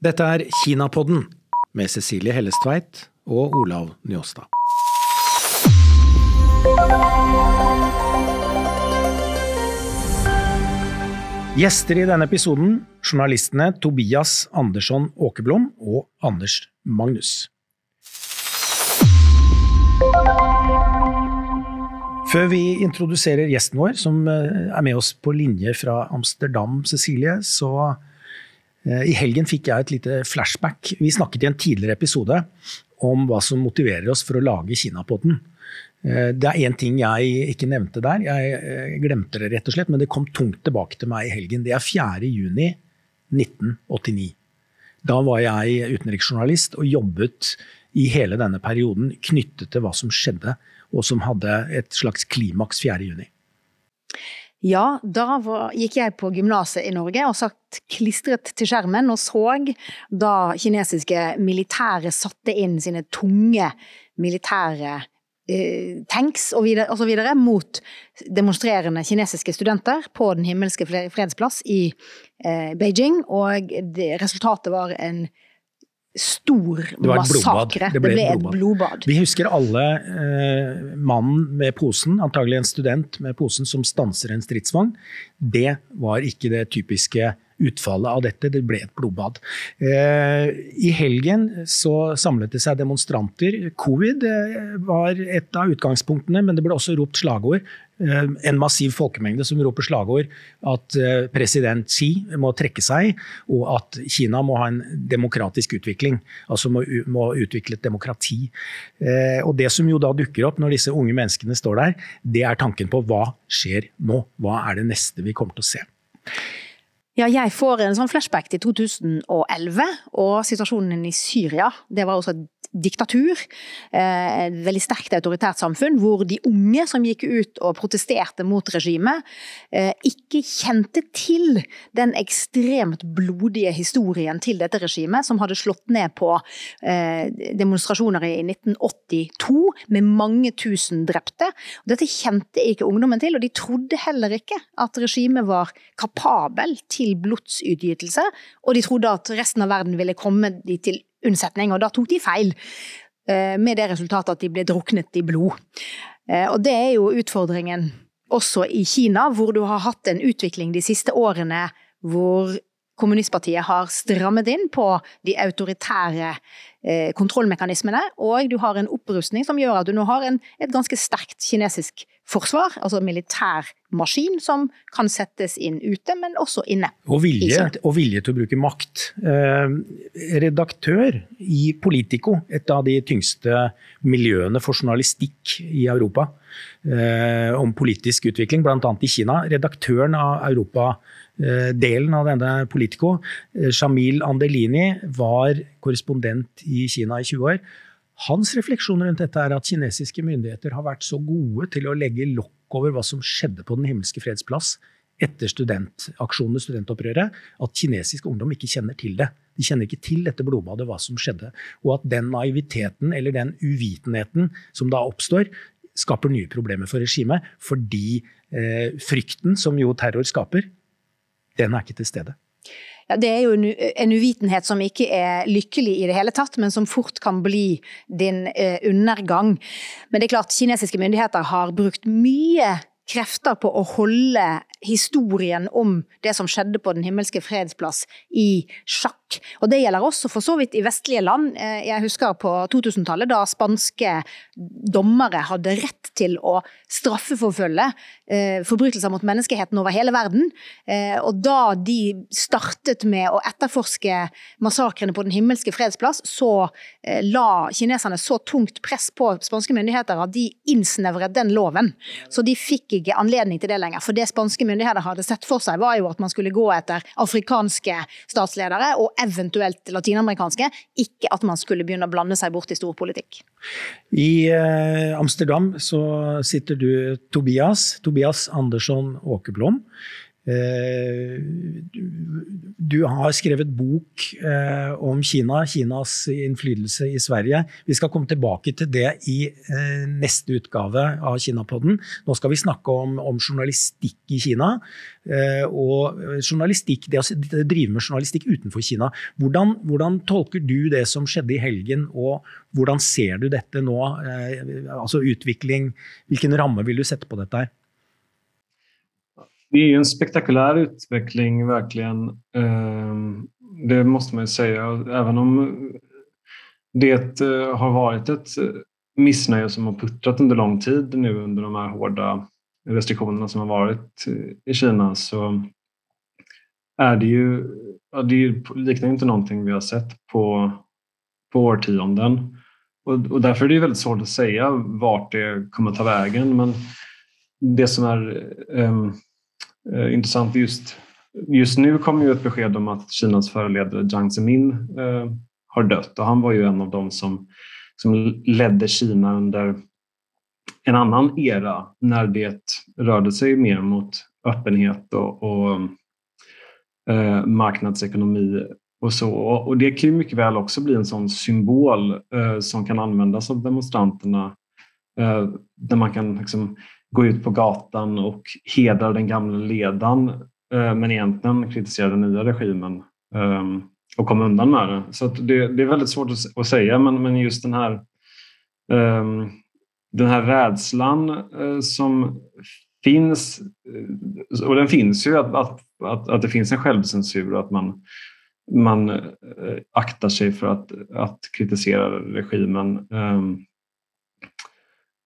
Dette er Kinapodden med Cecilie Hellestveit og Olav Njåstad. Gjester i denne episoden journalistene Tobias Andersson Åkerblom og Anders Magnus. Før vi introduserer gjesten vår, som eh, er med oss på linje fra Amsterdam, Cecilie, så i helgen fikk jeg et lite flashback. Vi snakket i en tidligere episode om hva som motiverer oss for å lage Kinapodden. Eh, det er én ting jeg ikke nevnte der. Jeg eh, glemte det rett og slett, men det kom tungt tilbake til meg i helgen. Det er 4. juni 1989. Da var jeg utenriksjournalist og jobbet i hele denne perioden knyttet til hva som skjedde, og som hadde et slags klimaks 4. Ja, da var, gikk jeg på gymnaset i Norge og satt klistret til skjermen og så da kinesiske militære satte inn sine tunge militære eh, tanks og, videre, og så videre mot demonstrerende kinesiske studenter på Den himmelske fredsplass i eh, Beijing. Og det, resultatet var en stor massakre. Det, ble, et blodbad. Vi husker alle eh, mannen med posen, antagelig en student med posen som stanser en stridsvogn. Det var ikke det typiske utfallet av dette. Det ble et blodbad. Eh, I helgen så samlet det seg demonstranter. Covid eh, var et av utgangspunktene, men det ble også ropt slagord. Eh, en massiv folkemengde som roper slagord at president Xi må trekke seg, og at Kina må ha en demokratisk utvikling. Altså må, må utvikle et demokrati. Og det som jo da dukker opp når disse unge menneskene står der, det er tanken på hva skjer nå? Hva er det neste vi kommer til å se? Ja, jeg får en sånn flashback til 2011 og situasjonen i Syria. Det var også et diktatur. Eh, et veldig sterkt autoritært samfunn, hvor de unge som gikk ut og protesterte mot regimet, eh, ikke kjente til den ekstremt blodige historien til dette regimet, som hadde slått ned på eh, demonstrasjoner i 1982 med mange tusen drepte. Dette kjente ikke ungdommen til, og de trodde heller ikke at regimet var kapabel til til blodsutgytelse, og de trodde at resten av verden ville komme de til unnsetning, og da tok de feil. Eh, med det resultatet at de ble druknet i blod. Eh, og det er jo utfordringen også i Kina, hvor du har hatt en utvikling de siste årene hvor kommunistpartiet har strammet inn på de autoritære eh, kontrollmekanismene, og du har en opprustning som gjør at du nå har en, et ganske sterkt kinesisk forsvar, altså militær maskin, som kan settes inn ute, men også inne. Og vilje, og vilje til å bruke makt. Eh, redaktør i Politico, et av de tyngste miljøene for journalistikk i Europa, eh, om politisk utvikling, bl.a. i Kina. Redaktøren av Europa-delen av denne Politico, eh, Shamil Andelini, var korrespondent i Kina i 20 år. Hans refleksjon rundt dette er at kinesiske myndigheter har vært så gode til å legge lokk over hva som skjedde på Den himmelske fredsplass etter studentaksjonene, studentopprøret, at kinesisk ungdom ikke kjenner til det. De kjenner ikke til dette blodbadet, hva som skjedde. Og at den naiviteten eller den uvitenheten som da oppstår, skaper nye problemer for regimet. Fordi eh, frykten som jo terror skaper, den er ikke til stede. Ja, det er jo en uvitenhet som ikke er lykkelig i det hele tatt, men som fort kan bli din eh, undergang. Men det er klart, kinesiske myndigheter har brukt mye krefter på å holde historien om det som skjedde på Den himmelske fredsplass i sjakk. Og det gjelder også for så vidt i vestlige land. Eh, jeg husker på 2000-tallet da spanske dommere hadde rett til å straffeforfølge eh, forbrytelser mot menneskeheten over hele verden. Eh, og da de startet med å etterforske massakrene på Den himmelske fredsplass, så la kineserne så tungt press på spanske myndigheter at de innsnevret den loven. Så de fikk ikke anledning til det lenger. For det spanske myndigheter hadde sett for seg, var jo at man skulle gå etter afrikanske statsledere, og eventuelt latinamerikanske, ikke at man skulle begynne å blande seg bort i storpolitikk. I eh, Amsterdam så sitter du Tobias, Tobias Andersson Åkerblom. Eh, du har skrevet bok eh, om Kina, Kinas innflytelse i Sverige. Vi skal komme tilbake til det i eh, neste utgave av Kinapodden. Nå skal vi snakke om, om journalistikk i Kina. Og journalistikk, det å drive med journalistikk utenfor Kina. Hvordan, hvordan, tolker du det som skjedde i helgen, og hvordan ser du dette nå? Altså utvikling, hvilken ramme vil du sette på dette her? Det är ju en spektakulär utveckling verkligen. Ehm, det måste man ju säga. Även om det eh, har varit ett missnöje som har puttrat under lång tid nu under de här hårda restriktionerna som har varit i Kina så är det ju, det liknar inte någonting vi har sett på, på årtionden. Och, och därför är det väldigt svårt att säga vart det kommer ta vägen. Men det som är um, eh, intressant. Just, just nu kom ju ett besked om att Kinas föreledare Jiang Zemin eh, har dött och han var ju en av dem som, som ledde Kina under en annan era när det rörde sig mer mot öppenhet och, och eh, marknadsekonomi och så. Och det kan ju mycket väl också bli en sån symbol eh, som kan användas av demonstranterna eh, där man kan liksom gå ut på gatan och hedra den gamla ledaren eh, men egentligen kritisera den nya regimen ehm, och komma undan med det. Så det, det, är väldigt svårt att, säga men, men just den här ehm, den här rädslan eh, som finns, eh, och den finns ju att, att, att, att det finns en självcensur och att man, man aktar sig för att, att kritisera regimen.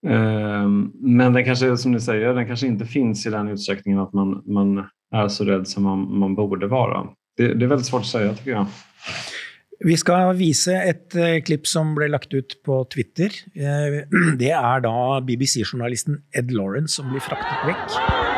Men den kanske, som ni säger, den kanske inte finns i den utsträckningen att man, man är så rädd som man, man borde vara. Det, det, är väldigt svårt att säga tycker jag. Vi skal vise et uh, klipp som ble lagt ut på Twitter. Uh, det er da BBC-journalisten Ed Lawrence som blir fraktet vekk.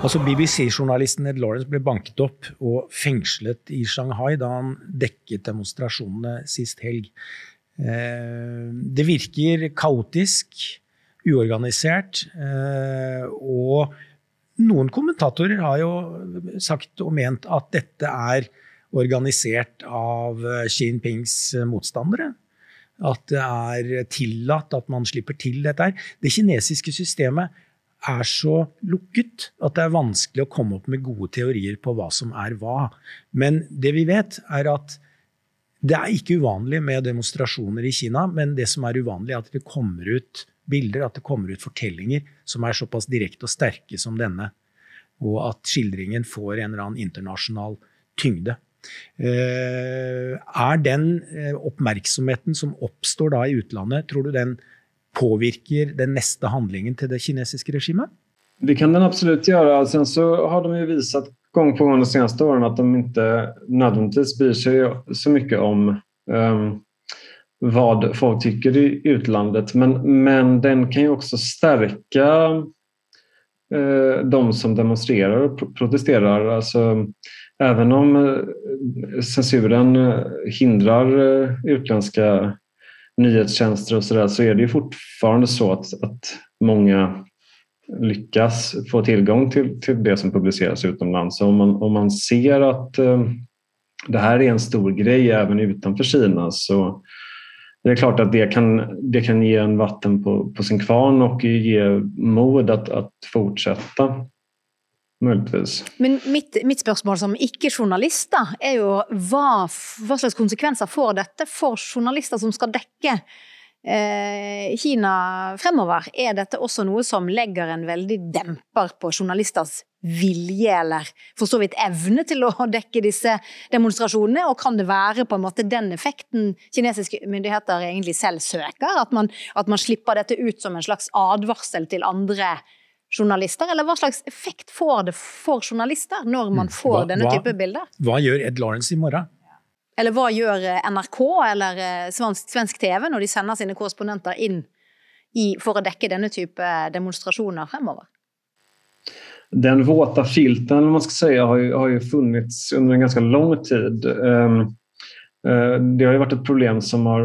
Altså BBC-journalisten Ed Lawrence ble banket opp og fengslet i Shanghai da han dekket demonstrasjonene sist helg. Eh, det virker kaotisk, uorganisert, eh, og noen kommentatorer har jo sagt og ment at dette er organisert av Xi Jinpings motstandere. At det er tillatt at man slipper til dette her. Det kinesiske systemet er så lukket at det er vanskelig å komme opp med gode teorier på hva som er hva. Men det vi vet, er at det er ikke uvanlig med demonstrasjoner i Kina, men det som er uvanlig, er at det kommer ut bilder, at det kommer ut fortellinger som er såpass direkte og sterke som denne. Og at skildringen får en eller annen internasjonal tyngde. Eh, er den eh, oppmerksomheten som oppstår da i utlandet, tror du den påvirker den neste handlingen til det kinesiske regimet? Det kan den absolutt gjøre. Sen så har de jo vist gang på gang de seneste årene at de ikke nødvendigvis bryr seg så mye om um, hva folk tykker i utlandet. Men, men den kan jo også stärka uh, de som demonstrerer og protesterer. Alltså, om sensuren hindrer uh, hindrar utländska nyhetstjänster och sådär så är det ju fortfarande så att, att många lyckas få tillgång till, till det som publiceras utomlands. Så om man, om man ser att eh, det här är en stor grej även utanför Kina så det är klart att det kan, det kan ge en vatten på, på sin kvarn och ge mod att, att fortsätta. Möjligtvis. Men mitt, mitt, spørsmål som ikke-journalist er jo hva, hva, slags konsekvenser får dette for journalister som skal dekke eh, Kina fremover? Er dette også noe som legger en veldig demper på journalisters vilje eller for så vidt evne til å dekke disse demonstrasjonene? Og kan det være på en måte den effekten kinesiske myndigheter egentlig selv søker? At man, at man slipper dette ut som en slags advarsel til andre journalister, eller hva slags effekt får det for journalister når man mm. får hva, denne type bilder? Hva gjør Ed Lawrence i morgen? Eller hva gjør eh, NRK eller eh, svensk, svensk TV når de sender sine korrespondenter inn i, for å dekke denne type demonstrasjoner fremover? Den våte filten man ska säga, har, jo, har ju funnits under en ganske lang tid. Um, det har ju varit ett problem som har,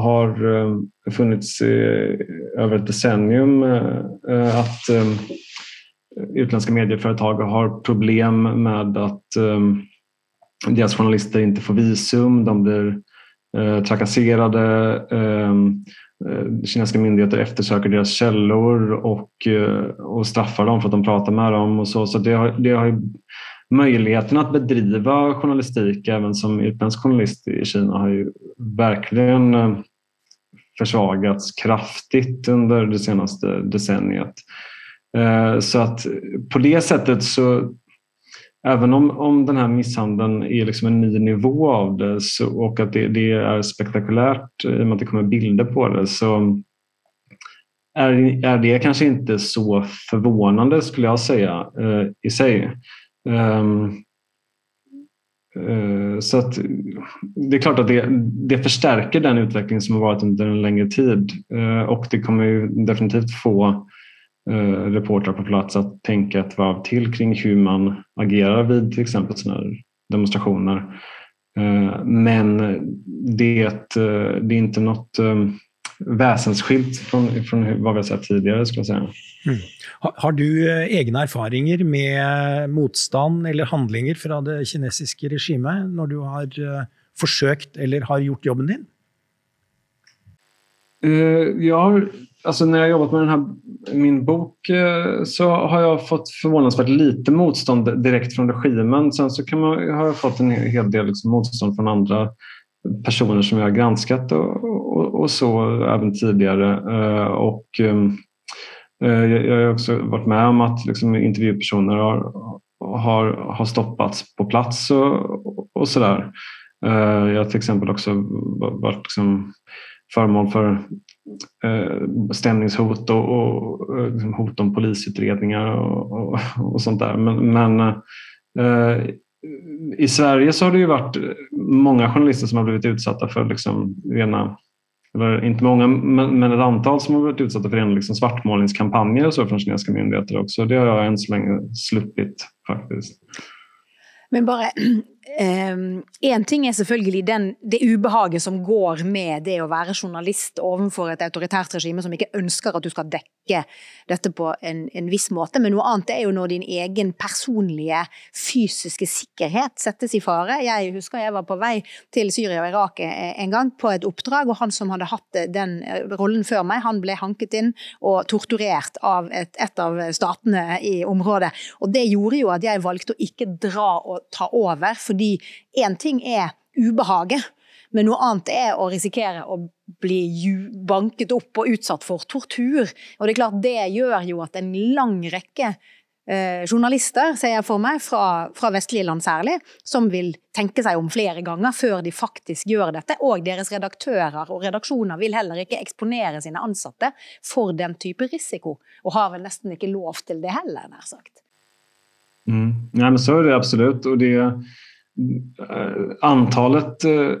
har um, funnits i, över ett decennium. At att um, utländska medieföretag har problem med att deras journalister inte får visum, de blir trakasserade. Eh, kinesiska myndigheter eftersöker deras källor och, eh, och straffar dem för att de pratar med dem. Så så det har, det har möjligheten att bedriva journalistik även som utländsk journalist i Kina har ju verkligen eh, försvagats kraftigt under det senaste decenniet. Så att på det sättet så även om, om den här misshandeln är liksom en ny nivå av det så, och att det, det, är spektakulärt i och med att det kommer bilder på det så är, är det kanske inte så förvånande skulle jag säga eh, i sig. Um, så att det är klart att det, det förstärker den utveckling som har varit under en längre tid uh, och det kommer ju definitivt få uh, reportrar på plats att tänka ett varv till kring hur man agerar vid till exempel sådana här demonstrationer. Men det, det är inte något väsensskilt från, från vad vi har sett tidigare. skulle jag säga. Mm. Har du egne erfaringer med motstand eller handlinger fra det kinesiske regimet når du har forsøkt eller har gjort jobben din? Jag har alltså när jag jobbat med den här, min bok uh, så har jag fått förvånansvärt lite motstånd direkt från regimen. Sen så kan man, har jag fått en hel del liksom motstånd från andra personer som vi har granskat och, och, och så även tidigare. Eh, och, ehm, eh, jag har också varit med om att liksom, intervjupersoner har, har, har stoppats på plats och, och sådär. Jag har till exempel också varit liksom föremål för Eh, stämningshot och, och, liksom hot om polisutredningar och, och, och sånt där. Men, men eh, i Sverige så har det ju varit många journalister som har blivit utsatta för liksom rena eller inte många, men, men ett antal som har blivit utsatta för rena liksom svartmålningskampanjer och så från kinesiska myndigheter också. Det har jag än så länge sluppit faktiskt. Men bare Én ehm, ting er selvfølgelig den, det ubehaget som går med det å være journalist overfor et autoritært regime som ikke ønsker at du skal dekke dette på en, en, viss måte, men noe annet er jo når din egen personlige fysiske sikkerhet settes i fare. Jeg husker jeg var på vei til Syria og Irak en gang på et oppdrag, og han som hadde hatt den rollen før meg, han ble hanket inn og torturert av et, et av statene i området. Og det gjorde jo at jeg valgte å ikke dra og ta over. fordi fordi én ting er ubehaget, men noe annet er å risikere å bli banket opp og utsatt for tortur. Og det er klart det gjør jo at en lang rekke eh, journalister, ser jeg for meg, fra, fra, vestlige land særlig, som vil tenke seg om flere ganger før de faktisk gjør dette. Og deres redaktører og redaksjoner vil heller ikke eksponere sine ansatte for den type risiko. Og har vel nesten ikke lov til det heller, nær sagt. Mm. Ja, men så er det absolutt. Og det antalet eh,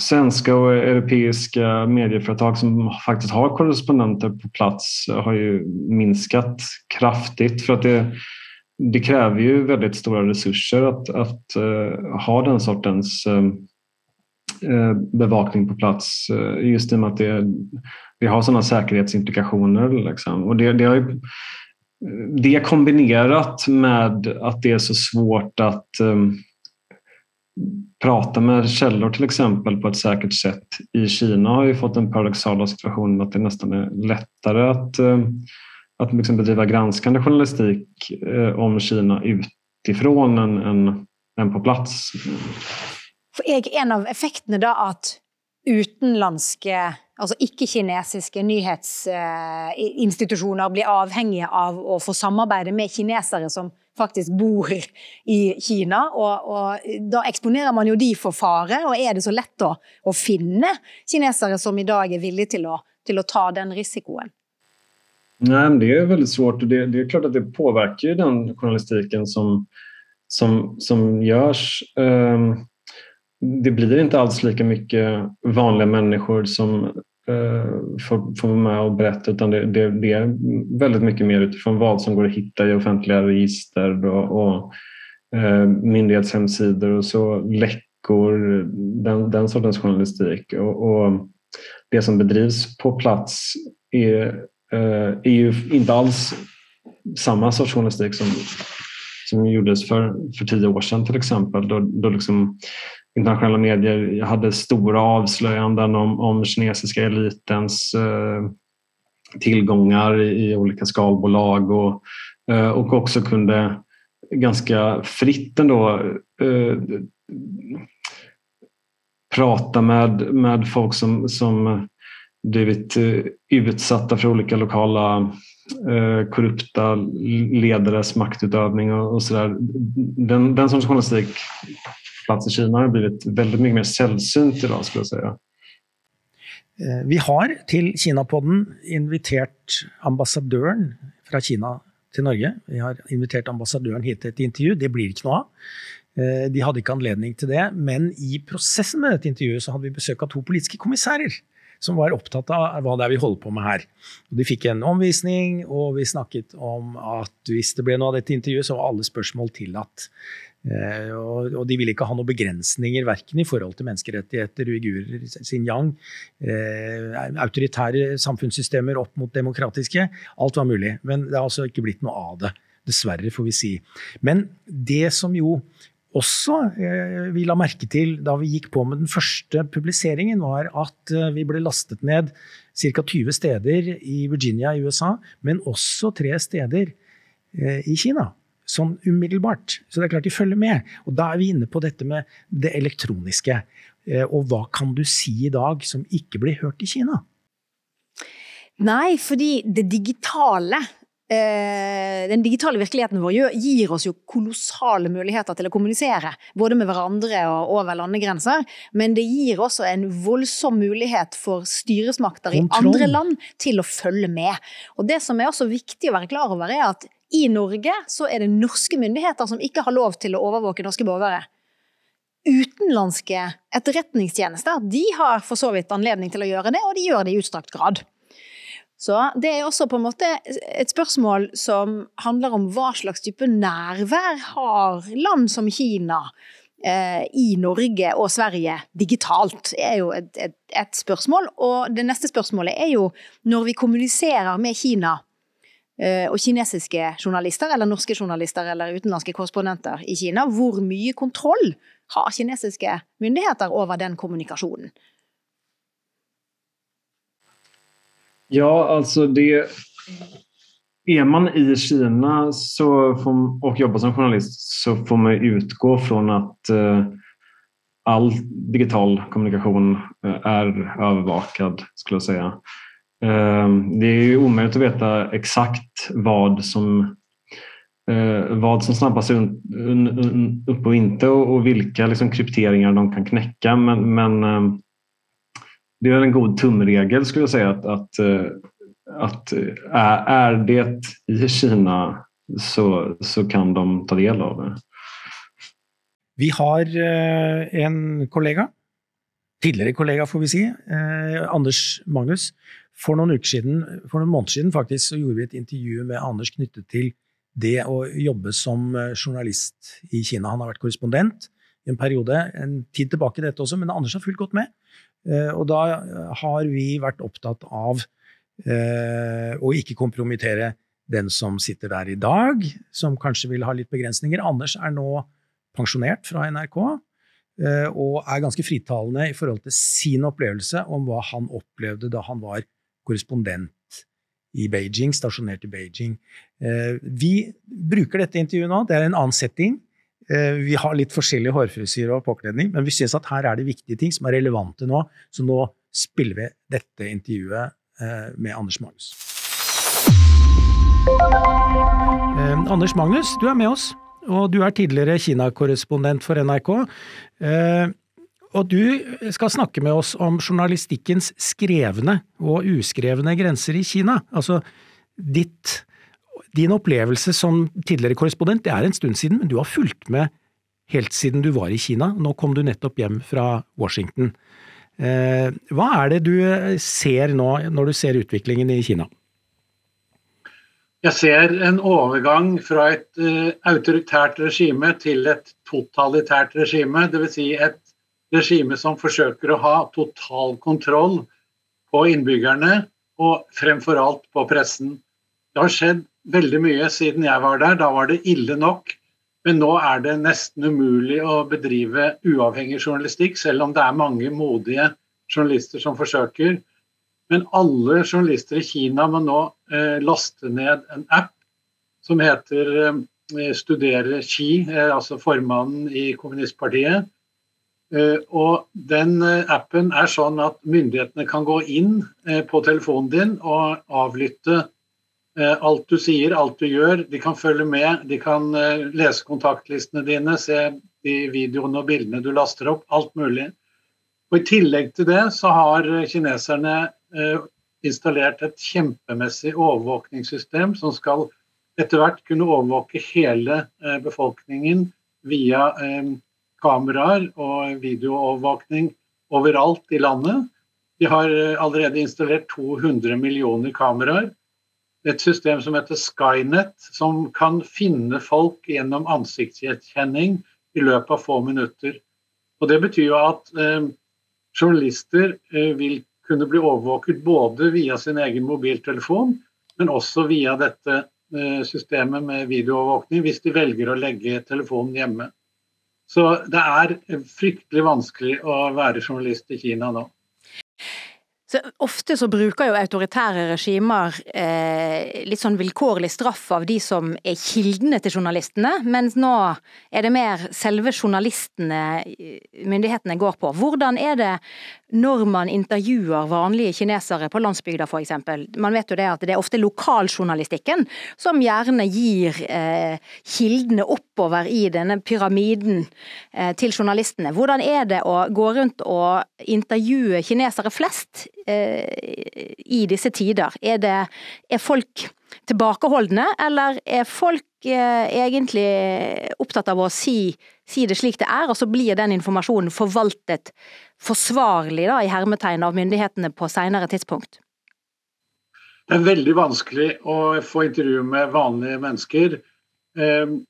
svenska och europeiska medieföretag som faktiskt har korrespondenter på plats har ju minskat kraftigt för att det, det kräver ju väldigt stora resurser att, att uh, ha den sortens bevakning på plats just i och med att det, det har sådana säkerhetsimplikationer. Liksom. Och det, det, har det kombinerat med att det är så svårt att um, prata med källor till exempel på ett säkert sätt i Kina har ju fått den paradoxala situationen att det nästan är lättare att, eh, att liksom bedriva granskande journalistik eh, om Kina utifrån än, än, än på plats. For er en av effektene da at utenlandske, altså ikke-kinesiske nyhetsinstitusjoner blir avhengige av å få samarbeide med kinesere som faktisk bor i Kina. Og, og, da eksponerer man jo de for fare, og er det så lett å, å finne kinesere som i dag er villige til å, til å ta den risikoen? Nej, det är väldigt svårt och det, det, är klart att det påverkar den journalistiken som, som, som görs. Um, det blir inte alls lika mycket vanliga människor som uh, för vara med och berätta utan det, det, det, är väldigt mycket mer utifrån vad som går att hitta i offentliga register och, och eh, myndighetshemsidor och så läckor, den, den sortens journalistik. Och, och det som bedrivs på plats är Eh, är ju inte alls samma sorts journalistik som, som gjordes för, för tio år sedan till exempel. Då, då liksom internationella medier hade stora avslöjanden om, om kinesiska elitens eh, tillgångar i, i, olika skalbolag och, eh, och också kunde ganska fritt ändå eh, prata med, med folk som, som blivit eh, utsatta för olika lokala eh, korrupta ledares maktutövning och, och sådär. Den, den sortens journalistik plats i Kina har blivit väldigt mycket mer sällsynt idag skulle jag säga. Eh, vi har til Kinapodden invitert ambassadøren fra Kina til Norge. Vi har invitert ambassadøren hit til et intervju. Det blir ikke noe av. De hadde ikke anledning til det, men i prosessen med dette intervjuet så hadde vi besøk av to politiske kommissærer som var opptatt av hva det er vi holder på med her. De fikk en omvisning, og vi snakket om at hvis det ble noe av dette intervjuet, så var alle spørsmål tillatt. Eh, og de ville ikke ha noen begrensninger verken i forhold til menneskerettigheter, uigurer, Xinjiang, eh, autoritære samfunnssystemer opp mot demokratiske. Alt var mulig. Men det har altså ikke blitt noe av det. Dessverre, får vi si. Men det som jo også eh, vi la merke til da vi gikk på med den første publiseringen, var at vi ble lastet ned ca. 20 steder i Virginia i USA, men også tre steder i Kina. Sånn umiddelbart. Så det er klart de følger med. Og da er vi inne på dette med det elektroniske. Og hva kan du si i dag som ikke blir hørt i Kina? Nei, fordi det digitale Eh, den digitale virkeligheten vår gir oss jo kolossale muligheter til å kommunisere. Både med hverandre og over landegrenser. Men det gir også en voldsom mulighet for styresmakter i andre land til å følge med. Og det som er også viktig å være klar over, er at i Norge så er det norske myndigheter som ikke har lov til å overvåke norske borgere. Utenlandske etterretningstjenester de har for så vidt anledning til å gjøre det, og de gjør det i utstrakt grad. Så det er også på en måte et spørsmål som handler om hva slags type nærvær har land som Kina eh, i Norge og Sverige digitalt, er jo et, et, et, spørsmål. Og det neste spørsmålet er jo når vi kommuniserer med Kina og kinesiske journalister, eller norske journalister eller utenlandske korrespondenter i Kina, hvor mye kontroll har kinesiske myndigheter over den kommunikasjonen? Ja, altså det... Er man i Kina får, og jobber som journalist så får man utgå fra at eh, all digital kommunikasjon er overvåket, skulle jeg säga. Eh, det är ju omöjligt att veta exakt vad som eh, vad som snabbast är upp och inte och, vilka liksom, krypteringar de kan knäcka. Men, men eh, det är en god tumregel skulle jag säga att, att, eh, att eh, är det i Kina så, så kan de ta del av det. Vi har en kollega, tidligere kollega får vi si, Anders Magnus. For noen, uker siden, for noen måneder siden faktisk, så gjorde vi et intervju med Anders knyttet til det å jobbe som journalist i Kina. Han har vært korrespondent i en periode, en tid tilbake dette også, men Anders har fulgt godt med. Eh, og da har vi vært opptatt av eh, å ikke kompromittere den som sitter der i dag, som kanskje vil ha litt begrensninger. Anders er nå pensjonert fra NRK eh, og er ganske fritalende i forhold til sin opplevelse om hva han opplevde da han var korrespondent i Beijing, stasjonert i Beijing. Vi bruker dette intervjuet nå. Det er en annen setting. Eh, vi har litt forskjellig hårfrisyre og påkledning, men vi syns at her er det viktige ting som er relevante nå. Så nå spiller vi dette intervjuet eh, med Anders Magnus. Eh, Anders Magnus, du er med oss, og du er tidligere Kina-korrespondent for NRK. Og du skal snakke med oss om journalistikkens skrevne og uskrevne grenser i Kina. Altså ditt, din opplevelse som tidligere korrespondent, det er en stund siden, men du har fulgt med helt siden du var i Kina. Nå kom du nettopp hjem fra Washington. Eh, hva er det du ser nå, når du ser utviklingen i Kina? Jeg ser en overgang fra et uh, autoritært regime til et totalitært regime. Dvs. Si et regime som forsøker å ha total kontroll på innbyggerne, og fremfor alt på pressen. Det har skjedd veldig mye siden jeg var der. Da var det ille nok. Men nå er det nesten umulig å bedrive uavhengig journalistikk, selv om det er mange modige journalister som forsøker. Men alle journalister i Kina må nå eh, laste ned en app som heter eh, Studere Xi, eh, altså formannen i kommunistpartiet. Eh, og den eh, appen er sånn at myndighetene kan gå inn eh, på telefonen din og avlytte alt du sier, alt du gjør. De kan følge med, de kan lese kontaktlistene dine, se de videoene og bildene du laster opp. Alt mulig. Og I tillegg til det så har kineserne installert et kjempemessig overvåkningssystem som skal etter hvert kunne overvåke hele befolkningen via kameraer og videoovervåkning overalt i landet. De har allerede installert 200 millioner kameraer. Et system som heter Skynet, som kan finne folk gjennom ansiktsgjenkjenning i løpet av få minutter. Og Det betyr jo at eh, journalister eh, vil kunne bli overvåket både via sin egen mobiltelefon, men også via dette eh, systemet med videoovervåkning hvis de velger å legge telefonen hjemme. Så det er fryktelig vanskelig å være journalist i Kina nå. Så ofte så bruker jo autoritære regimer eh, litt sånn vilkårlig straff av de som er kildene til journalistene, mens nå er det mer selve journalistene eh, myndighetene går på. Hvordan er det når man intervjuer vanlige kinesere på landsbygda f.eks. Man vet jo det at det er ofte lokaljournalistikken som gjerne gir eh, kildene oppover i denne pyramiden eh, til journalistene. Hvordan er det å gå rundt og intervjue kinesere flest eh, i disse tider? Er, det, er folk tilbakeholdne, eller er folk eh, egentlig opptatt av å si, si, det slik det er, og så blir den informasjonen forvaltet forsvarlig da, i hermetegn av myndighetene på senere tidspunkt? Det er veldig vanskelig å få intervju med vanlige mennesker. Ehm,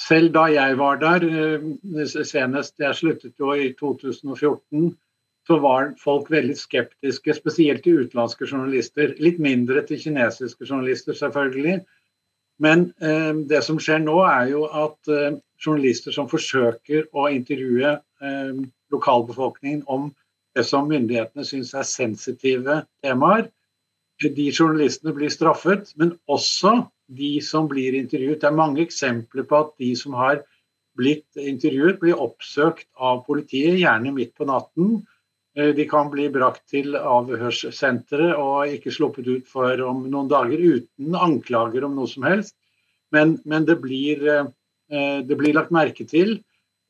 selv da jeg var der, eh, senest jeg sluttet jo i 2014, så var folk veldig skeptiske, spesielt til utenlandske journalister. Litt mindre til kinesiske journalister, selvfølgelig. Men eh, det som skjer nå, er jo at eh, journalister som forsøker å intervjue eh, lokalbefolkningen om det som myndighetene syns er sensitive temaer, de journalistene blir straffet. Men også de som blir intervjuet. Det er mange eksempler på at de som har blitt intervjuet, blir oppsøkt av politiet, gjerne midt på natten Eh, de kan bli brakt til avhørssenteret og ikke sluppet ut for om noen dager uten anklager om noe som helst. Men, men det, blir, eh, det, blir, lagt merke til.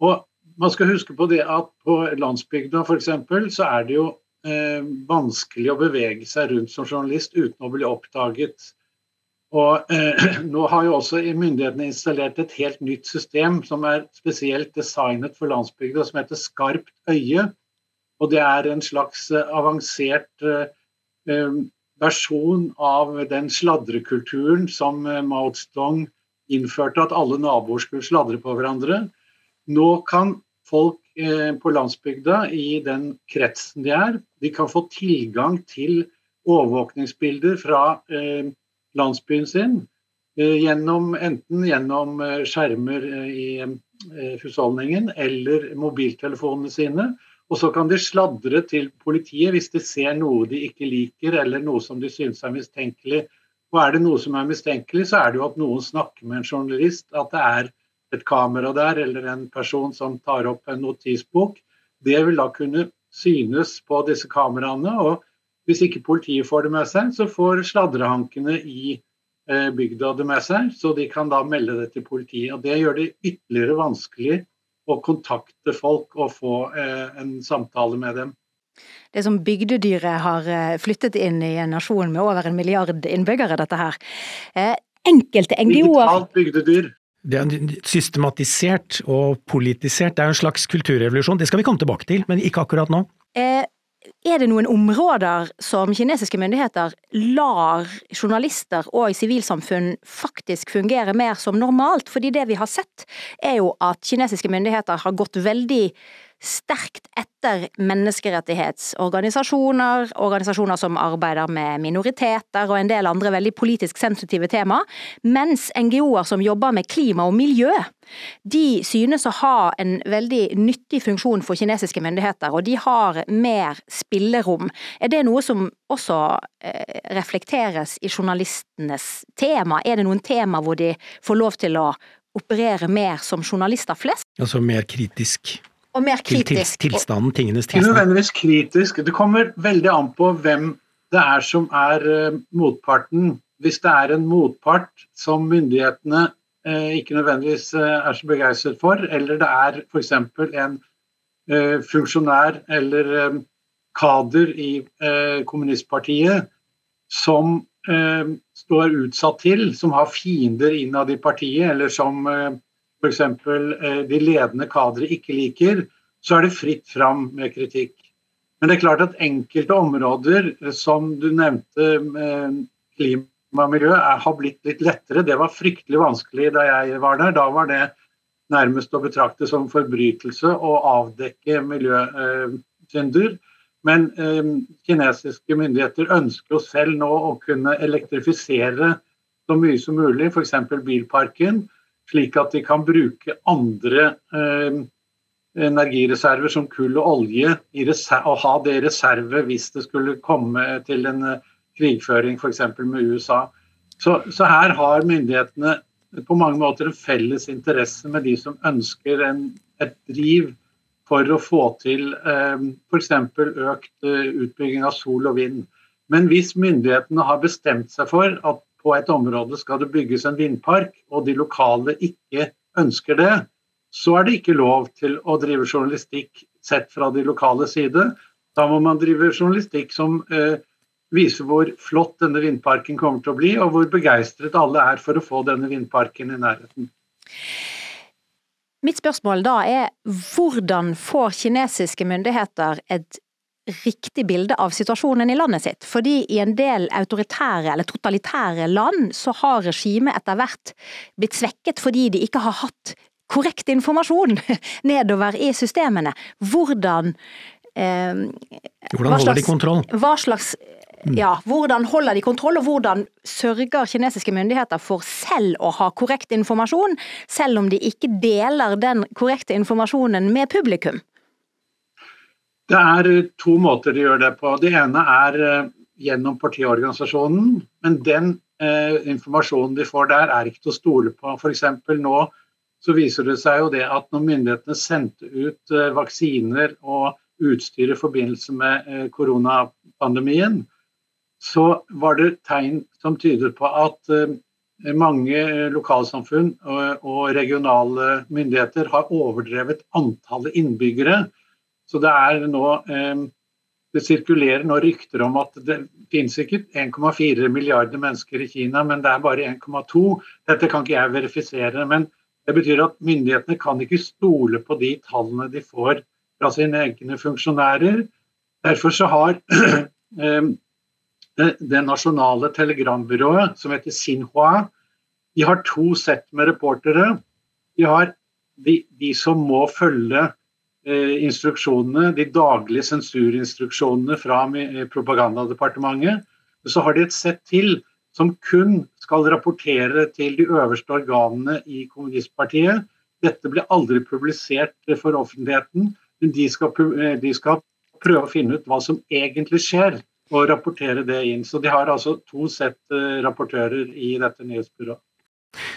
Og man skal huske på det at på landsbygda f.eks. så er det jo eh, vanskelig å bevege seg rundt som journalist uten å bli oppdaget. Og eh, Nå har jo også myndighetene installert et helt nytt system som er spesielt designet for landsbygda, som heter Skarpt øye og det er en slags eh, avansert eh, eh, versjon av den sladrekulturen som Mao Zedong innførte, at alle naboer skulle sladre på hverandre. Nå kan folk på landsbygda, i den kretsen de er, de kan få tilgang til overvåkningsbilder fra landsbyen sin. Gjennom, enten gjennom skjermer i husholdningen eller mobiltelefonene sine. Og så kan de sladre til politiet hvis de ser noe de ikke liker, eller noe som de synes er mistenkelig. Og er det noe som er mistenkelig, så er det jo at noen snakker med en journalist, at det er et kamera der, eller en person som tar opp en notisbok. Det vil da kunne synes på disse kameraene. og hvis ikke politiet får det med seg, så får sladrehankene i eh, bygda det med seg, så de kan da melde det til politiet. og Det gjør det ytterligere vanskelig å kontakte folk og få eh, en samtale med dem. Det som bygdedyret har eh, flyttet inn i en nasjon med over en milliard innbyggere, dette her. Eh, enkelte NGO-er Digitalt bygdedyr. Det er systematisert og politisert. Det er en slags kulturrevolusjon. Det skal vi komme tilbake til, men ikke akkurat nå. Eh, er det noen områder som kinesiske myndigheter lar journalister og sivilsamfunn faktisk fungere mer som normalt? Fordi det vi har sett, er jo at kinesiske myndigheter har gått veldig sterkt etter menneskerettighetsorganisasjoner, organisasjoner som arbeider med minoriteter og en del andre veldig politisk sensitive tema, mens NGO-er som jobber med klima og miljø, de synes å ha en veldig nyttig funksjon for kinesiske myndigheter, og de har mer spillerom. Er det noe som også eh, reflekteres i journalistenes tema? Er det noen tema hvor de får lov til å operere mer som journalister flest? Altså mer kritisk og mer til, til tilstanden, tingenes tilstand. nødvendigvis kritisk. Det kommer veldig an på hvem det er som er uh, motparten. Hvis det er en motpart som myndighetene uh, ikke nødvendigvis uh, er så begeistret for, eller det er f.eks. en eh, funksjonær eller um, kader i kommunistpartiet som eh, står utsatt til, som har fiender innad i partiet, eller som f.eks. Eh, de ledende kadre ikke liker, så er det fritt fram med kritikk. Men det er klart at enkelte områder, eh, som du nevnte, eh, klima og miljø, er, har blitt litt lettere. Det var fryktelig vanskelig da jeg var der. Da var det nærmest å betrakte som forbrytelse å avdekke miljøsynder. Men eh, kinesiske myndigheter ønsker jo selv nå å kunne elektrifisere så mye som mulig, f.eks. bilparken, slik at de kan bruke andre eh, energireserver som kull og olje og ha det i reserve hvis det skulle komme til en eh, krigføring f.eks. med USA. Så, så her har myndighetene på mange måter en felles interesse med de som ønsker en, et driv for å få til eh, f.eks. økt eh, utbygging av sol og vind. Men hvis myndighetene har bestemt seg for at på et område skal det bygges en vindpark, og de lokale ikke ønsker det, så er det ikke lov til å drive journalistikk sett fra de lokale side. Da må man drive journalistikk som eh, viser hvor flott denne vindparken kommer til å bli, og hvor begeistret alle er for å få denne vindparken i nærheten. Mitt spørsmål da er hvordan får kinesiske myndigheter et riktig bilde av situasjonen i landet sitt? Fordi i en del autoritære eller totalitære land så har regimet etter hvert blitt svekket fordi de ikke har hatt korrekt informasjon nedover i systemene. Hvordan eh, Hvordan holder holder de kontroll? Hva slags ja, hvordan holder de kontroll, og hvordan sørger kinesiske myndigheter for selv å ha korrekt informasjon, selv om de ikke deler den korrekte informasjonen med publikum? Det er eh, to måter de gjør det på. Det ene er eh, gjennom partiorganisasjonen, men den eh, informasjonen de får der, er ikke til å stole på. F.eks. nå så viser det seg jo det at når myndighetene sendte ut eh, vaksiner og utstyr i forbindelse med eh, koronapandemien, så var det tegn som tyder på at eh, mange lokalsamfunn og, og regionale myndigheter har overdrevet antallet innbyggere. Så det er nå eh, Det sirkulerer nå rykter om at det finnes ikke 1,4 milliarder mennesker i Kina, men det er bare 1,2. Dette kan ikke jeg verifisere. Men det betyr at myndighetene kan ikke stole på de tallene de får fra sine egne funksjonærer. Derfor så har eh, det, nasjonale telegrambyrået, som heter Xinhua, de har to sett med reportere. De har de, de som må følge instruksjonene, de daglige sensurinstruksjonene fra mi- propagandadepartementet. Så har de et sett til som kun skal rapportere til de øverste organene i kommunistpartiet. Dette blir aldri publisert for offentligheten, men de skal, eh, de skal prøve å finne ut hva som egentlig skjer, og rapportere det inn. Så de har altså to sett eh, rapportører i dette nyhetsbyrået.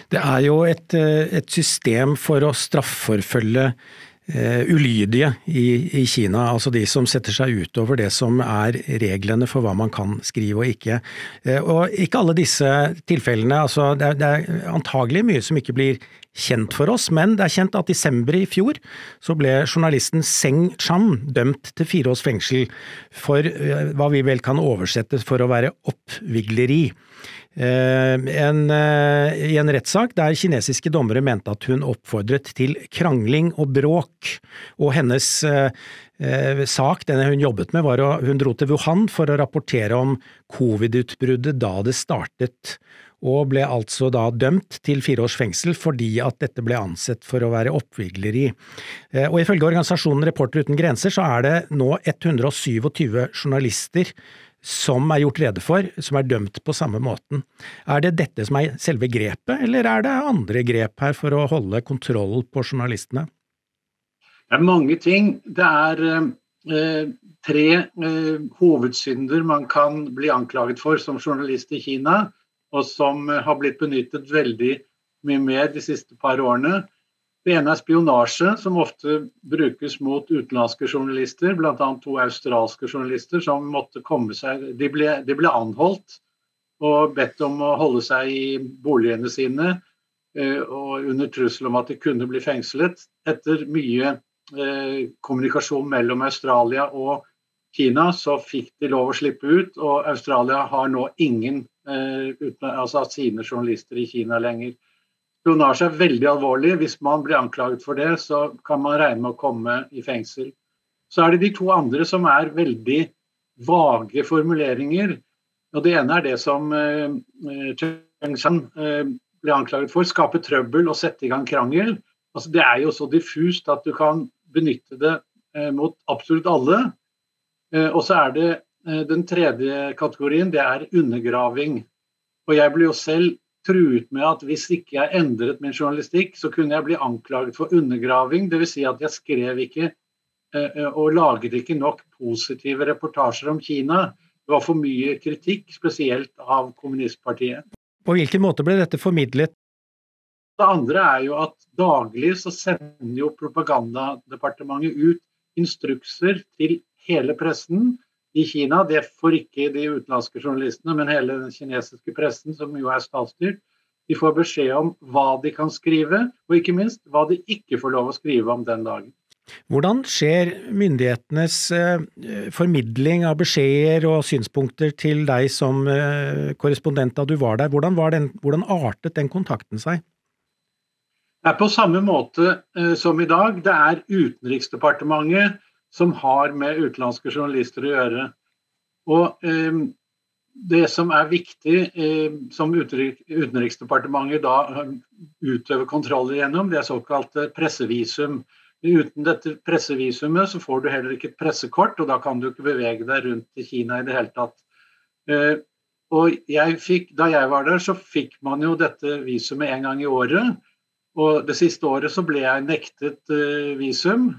Det er jo et, eh, et system for å strafforfølge eh, ulydige i, i Kina, altså de som setter seg utover det som er reglene for hva man kan skrive og ikke. Eh, og ikke alle disse tilfellene, altså det er, det er antagelig mye som ikke blir kjent for oss, men det er kjent at i desember i fjor så ble journalisten Seng Chan dømt til fire års fengsel for eh, hva vi vel kan oversette for å være oppvigleri. Eh, en, eh, I en rettssak der kinesiske dommere mente at hun oppfordret til krangling og bråk, og hennes eh, sak, den hun jobbet med, var at hun dro til Wuhan for å rapportere om covid-utbruddet da det startet, og ble altså da dømt til fire års fengsel fordi at dette ble ansett for å være oppvigleri. Eh, og ifølge organisasjonen Reporter uten grenser så er det nå 127 journalister som er gjort rede for, som er dømt på samme måten. Er det dette som er selve grepet, eller er det andre grep her for å holde kontroll på journalistene? Det er mange ting. Det er eh, tre eh, hovedsynder man kan bli anklaget for som journalist i Kina, og som har blitt benyttet veldig mye mer de siste par årene. Det ene er spionasje, som ofte brukes mot utenlandske journalister, bl.a. to australske journalister som måtte komme seg De ble, de ble anholdt og bedt om å holde seg i boligene sine eh, og under trussel om at de kunne bli fengslet. Etter mye Eh, kommunikasjon mellom Australia og Kina, så fikk de lov å slippe ut. Og Australia har nå ingen eh, altså sine journalister i Kina lenger. Spionasje er veldig alvorlig. Hvis man blir anklaget for det, så kan man regne med å komme i fengsel. Så er det de to andre som er veldig vage formuleringer. Og Det ene er det som eh, Cheng Shan eh, ble anklaget for, skape trøbbel og sette i gang krangel. Altså, det er jo så diffust at du kan benytte det eh, mot absolutt alle. Eh, og så er det eh, den tredje kategorien, det er undergraving. Og jeg ble jo selv truet med at hvis ikke jeg endret min journalistikk, så kunne jeg bli anklaget for undergraving. Dvs. Si at jeg skrev ikke og laget ikke nok positive reportasjer om Kina. Det var for mye kritikk, spesielt av kommunistpartiet. På hvilken måte ble dette formidlet det andre er jo at daglig så sender jo propagandadepartementet ut instrukser til hele pressen i Kina. Det får ikke de utenlandske journalistene, men hele den kinesiske pressen, som jo er statsstyrt. De får beskjed om hva de kan skrive, og ikke minst hva de ikke får lov å skrive om den dagen. Hvordan skjer myndighetenes eh, formidling av beskjeder og synspunkter til deg som eh, korrespondent da du var der? Hvordan, var den, hvordan artet den kontakten seg? Det er på samme måte eh, som i dag. Det er Utenriksdepartementet som har med utenlandske journalister å gjøre. Og eh, det som er viktig, eh, som Utenriksdepartementet da eh, utøver kontroll gjennom, det er såkalt pressevisum. Uten dette pressevisumet så får du heller ikke et pressekort, og da kan du ikke bevege deg rundt i Kina i det hele tatt. Eh, og jeg fikk, da jeg var der, så fikk man jo dette visumet en gang i året. Og det siste året så ble jeg nektet uh, visum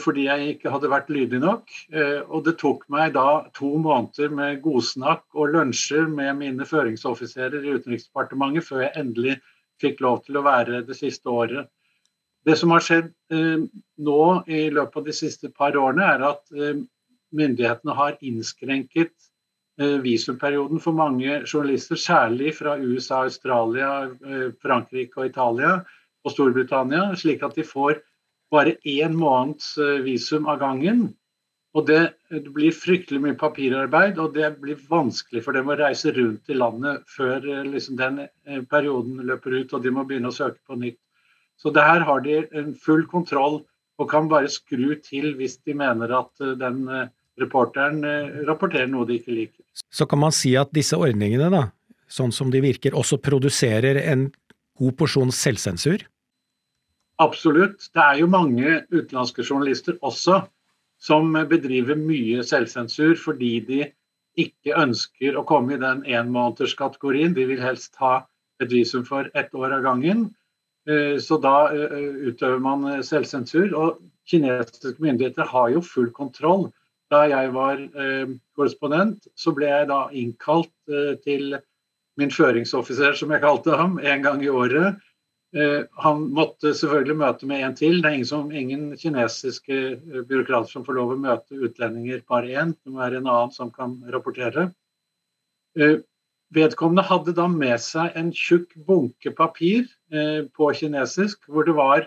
fordi jeg ikke hadde vært lydig nok. Uh, og det tok meg da to måneder med godsnakk og lunsjer med mine føringsoffiserer i Utenriksdepartementet før jeg endelig fikk lov til å være det siste året. Det som har skjedd nå i løpet av de siste par årene, er at myndighetene har innskrenket Eh, visumperioden for mange journalister, særlig fra USA, Australia, eh, Frankrike og Italia og Storbritannia, slik at de får bare én måneds eh, visum av gangen. Og det, blir fryktelig mye papirarbeid, og det blir vanskelig for dem å reise rundt i landet før liksom, den perioden løper ut og de må begynne å søke på nytt. Så det her har de en full kontroll og kan bare skru til hvis de mener at den reporteren eh, rapporterer noe de ikke liker. Så kan man si at disse ordningene, da, sånn som de virker, også produserer en god porsjon selvsensur? Absolutt. Det er jo mange utenlandske journalister også som bedriver mye selvsensur fordi de ikke ønsker å komme i den enmånederskategorien. De vil helst ha et visum for ett år av gangen. Eh, så da eh, utøver man selvsensur. Og kinesiske myndigheter har jo full kontroll da jeg var eh, korrespondent, så ble jeg da innkalt eh, til min føringsoffiser, som jeg kalte ham, en gang i året. Eh, han måtte selvfølgelig møte med en til. Det er ingen, som, ingen kinesiske eh, byråkrater som får lov å møte utlendinger bare én. Det må være en annen som kan rapportere. Eh, vedkommende hadde da med seg en tjukk bunke papir på kinesisk, hvor det var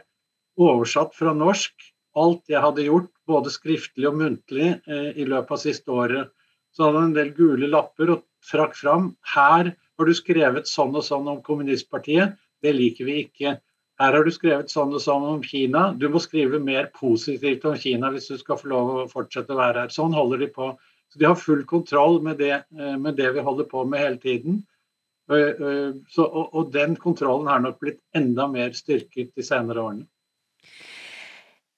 oversatt fra norsk alt jeg hadde gjort, både skriftlig og muntlig, i løpet av siste året. Så hadde han en del gule lapper og trakk fram. Her har du skrevet sånn og sånn om kommunistpartiet, det liker vi ikke. Her har du skrevet sånn og sånn om Kina. Du må skrive mer positivt om Kina hvis du skal få lov å fortsette å være her. Sånn holder de på. Så de har full kontroll med det, eh, med det vi holder på med hele tiden. Eh, så, og, og, den kontrollen har nok blitt enda mer styrket de senere årene.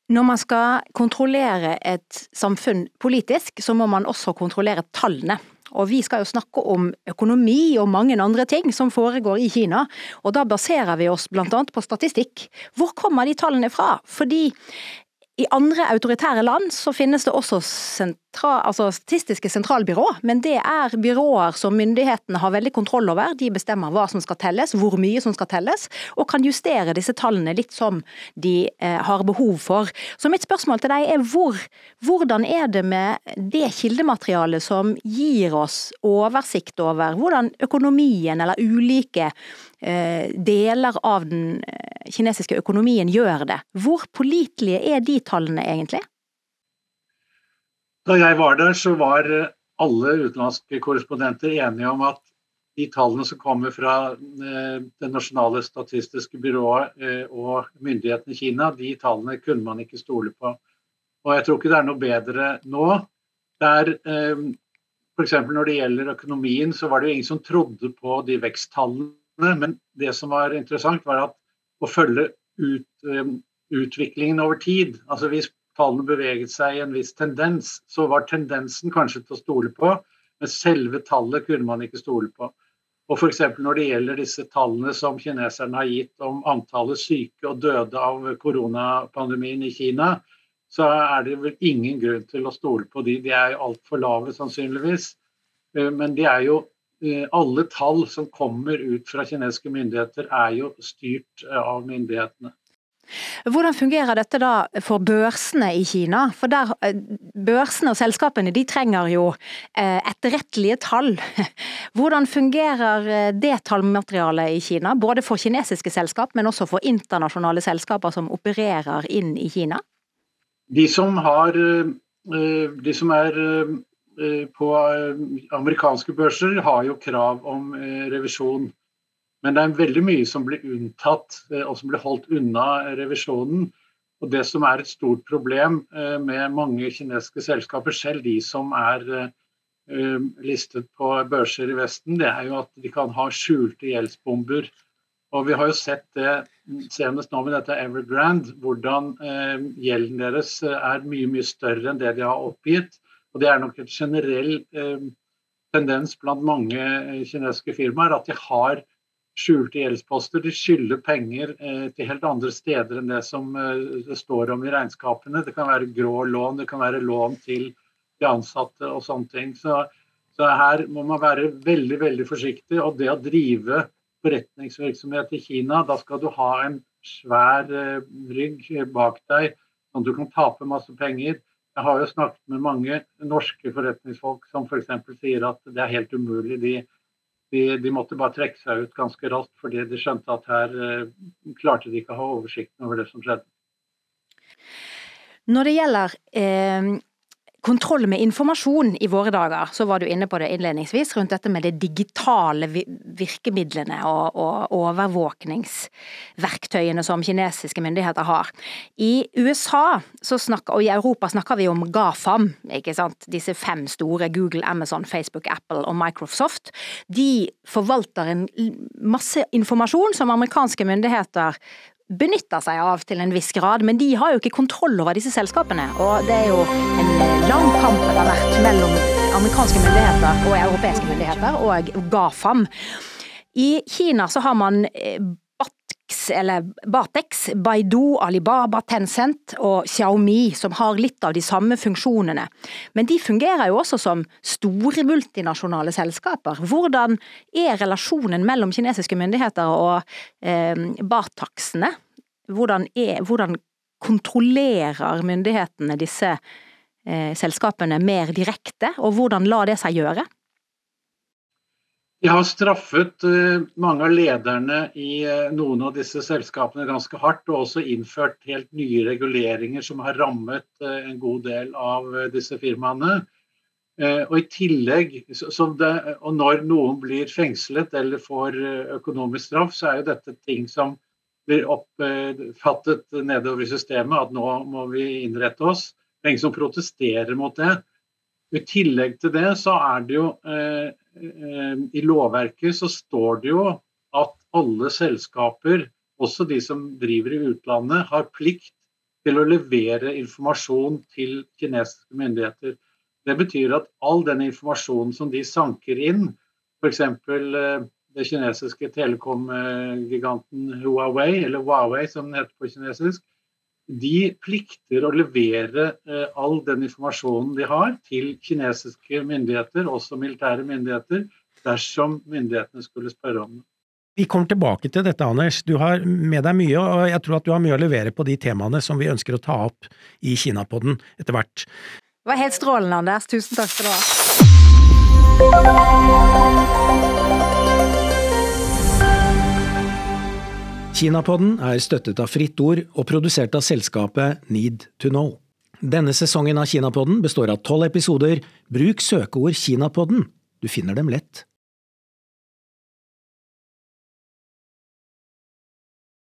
Når man skal kontrollere et samfunn politisk, så må man også kontrollere tallene. Og vi skal jo snakke om økonomi og mange andre ting som foregår i Kina, og da baserer vi oss blant annet på statistikk. Hvor kommer de tallene fra? Fordi i andre autoritære land så finnes det også sentral, altså statistiske sentralbyrå, men det er byråer som myndighetene har veldig kontroll over. De bestemmer hva som skal telles, hvor mye som skal telles, og kan justere disse tallene litt som de eh, har behov for. Så mitt spørsmål til deg er hvor, hvordan er det med det kildematerialet som gir oss oversikt over hvordan økonomien eller ulike Eh, deler av den eh, kinesiske økonomien gjør det. Hvor pålitelige er de tallene egentlig? Da jeg var der, så var eh, alle utenlandske korrespondenter enige om at de tallene som kommer fra det nasjonale statistiske byrået og myndighetene i Kina, de tallene kunne man ikke stole på. Og jeg tror ikke det er noe bedre nå. Der er F.eks. når det gjelder økonomien, så var det jo ingen som trodde på de veksttallene men det som var interessant, var at å følge ut, utviklingen over tid. Altså Hvis tallene beveget seg i en viss tendens, så var tendensen kanskje til å stole på, men selve tallet kunne man ikke stole på. Og F.eks. når det gjelder disse tallene som kineserne har gitt om antallet syke og døde av koronapandemien i Kina, så er det vel ingen grunn til å stole på de. De er jo altfor lave sannsynligvis. Uh, men de er jo Eh, alle tall som kommer ut fra kinesiske myndigheter, er jo styrt eh, av myndighetene. Hvordan fungerer dette da for børsene i Kina? For der, eh, Børsene og selskapene de trenger jo etterrettelige tall. Hvordan fungerer det tallmaterialet i Kina? Både for kinesiske selskap, men også for internasjonale selskaper som opererer inn i Kina? De som, har, de som er Eh, på eh, amerikanske børser har jo krav om eh, revisjon. Men det er veldig mye som blir unntatt og som blir holdt unna revisjonen. Og Det som er et stort problem med mange kinesiske selskaper, selv de som er listet på børser i Vesten, det er jo at de kan ha skjulte gjeldsbomber. Og Vi har jo sett det senest nå med dette Evergrande, hvordan gjelden deres er mye mye større enn det de har oppgitt. Og Det er nok en generell eh, tendens blant mange eh, kinesiske firmaer at de har skjulte gjeldsposter. De skylder penger eh, til helt andre steder enn det som eh, det står om i regnskapene. Det kan være grå lån, det kan være lån til de ansatte og sånne ting. Så, så her må man være veldig veldig forsiktig. Og det å drive forretningsvirksomhet i Kina, da skal du ha en svær eh, rygg bak deg, sånn at du kan tape masse penger. Jeg har jo snakket med mange norske forretningsfolk som f.eks. For sier at det er helt umulig. De, de, de, måtte bare trekke seg ut ganske raskt fordi de skjønte at her eh, klarte de ikke å ha oversikten over det som skjedde. Når det gjelder eh, kontroll med informasjon i våre dager, så var du inne på det innledningsvis, rundt dette med de digitale virkemidlene og, og overvåkningsverktøyene som kinesiske myndigheter har. I USA snakker, og i Europa snakker vi om GAFAM, ikke sant. Disse fem store, Google, Amazon, Facebook, Apple og Microsoft. De forvalter en masse informasjon som amerikanske myndigheter benytter seg av til en viss grad, men de har jo ikke kontroll over disse selskapene. Og det er jo en lang kamp det har vært mellom amerikanske myndigheter og europeiske myndigheter og GAFAM. I Kina så har man eller Batex, Baidu, Alibaba, Tencent og Xiaomi, som har litt av de samme funksjonene. Men de fungerer jo også som store multinasjonale selskaper. Hvordan er relasjonen mellom kinesiske myndigheter og eh, Bataxene? Hvordan, hvordan kontrollerer myndighetene disse eh, selskapene mer direkte, og hvordan lar det seg gjøre? De har straffet eh, mange av lederne i eh, noen av disse selskapene ganske hardt, og også innført helt nye reguleringer som har rammet eh, en god del av disse firmaene. Og i tillegg, det, og Når noen blir fengslet eller får økonomisk straff, så er jo dette ting som blir oppfattet nedover i systemet at nå må vi innrette oss. Det er ingen som protesterer mot det. I tillegg til det så er det jo Eh, i lovverket så står det jo at alle selskaper, også de som driver i utlandet, har plikt til å levere informasjon til kinesiske myndigheter. Det betyr at all den informasjonen som de sanker inn, f.eks. Eh, det kinesiske telekom-giganten Huawei, eller Huawei som den heter på kinesisk, de plikter å levere eh, all den informasjonen de har til kinesiske myndigheter, også militære myndigheter, dersom myndighetene skulle spørre om det. Vi kommer tilbake til dette, Anders. Du har med deg mye, og jeg tror at du har mye å levere på de temaene som vi ønsker å ta opp i Kinapodden etter hvert. Det var helt strålende, Anders. Tusen takk skal du ha. Kinapodden er støttet av Fritt Ord og produsert av selskapet Need to Know. Denne sesongen av Kinapodden består av tolv episoder. Bruk søkeord Kinapodden. Du finner dem lett.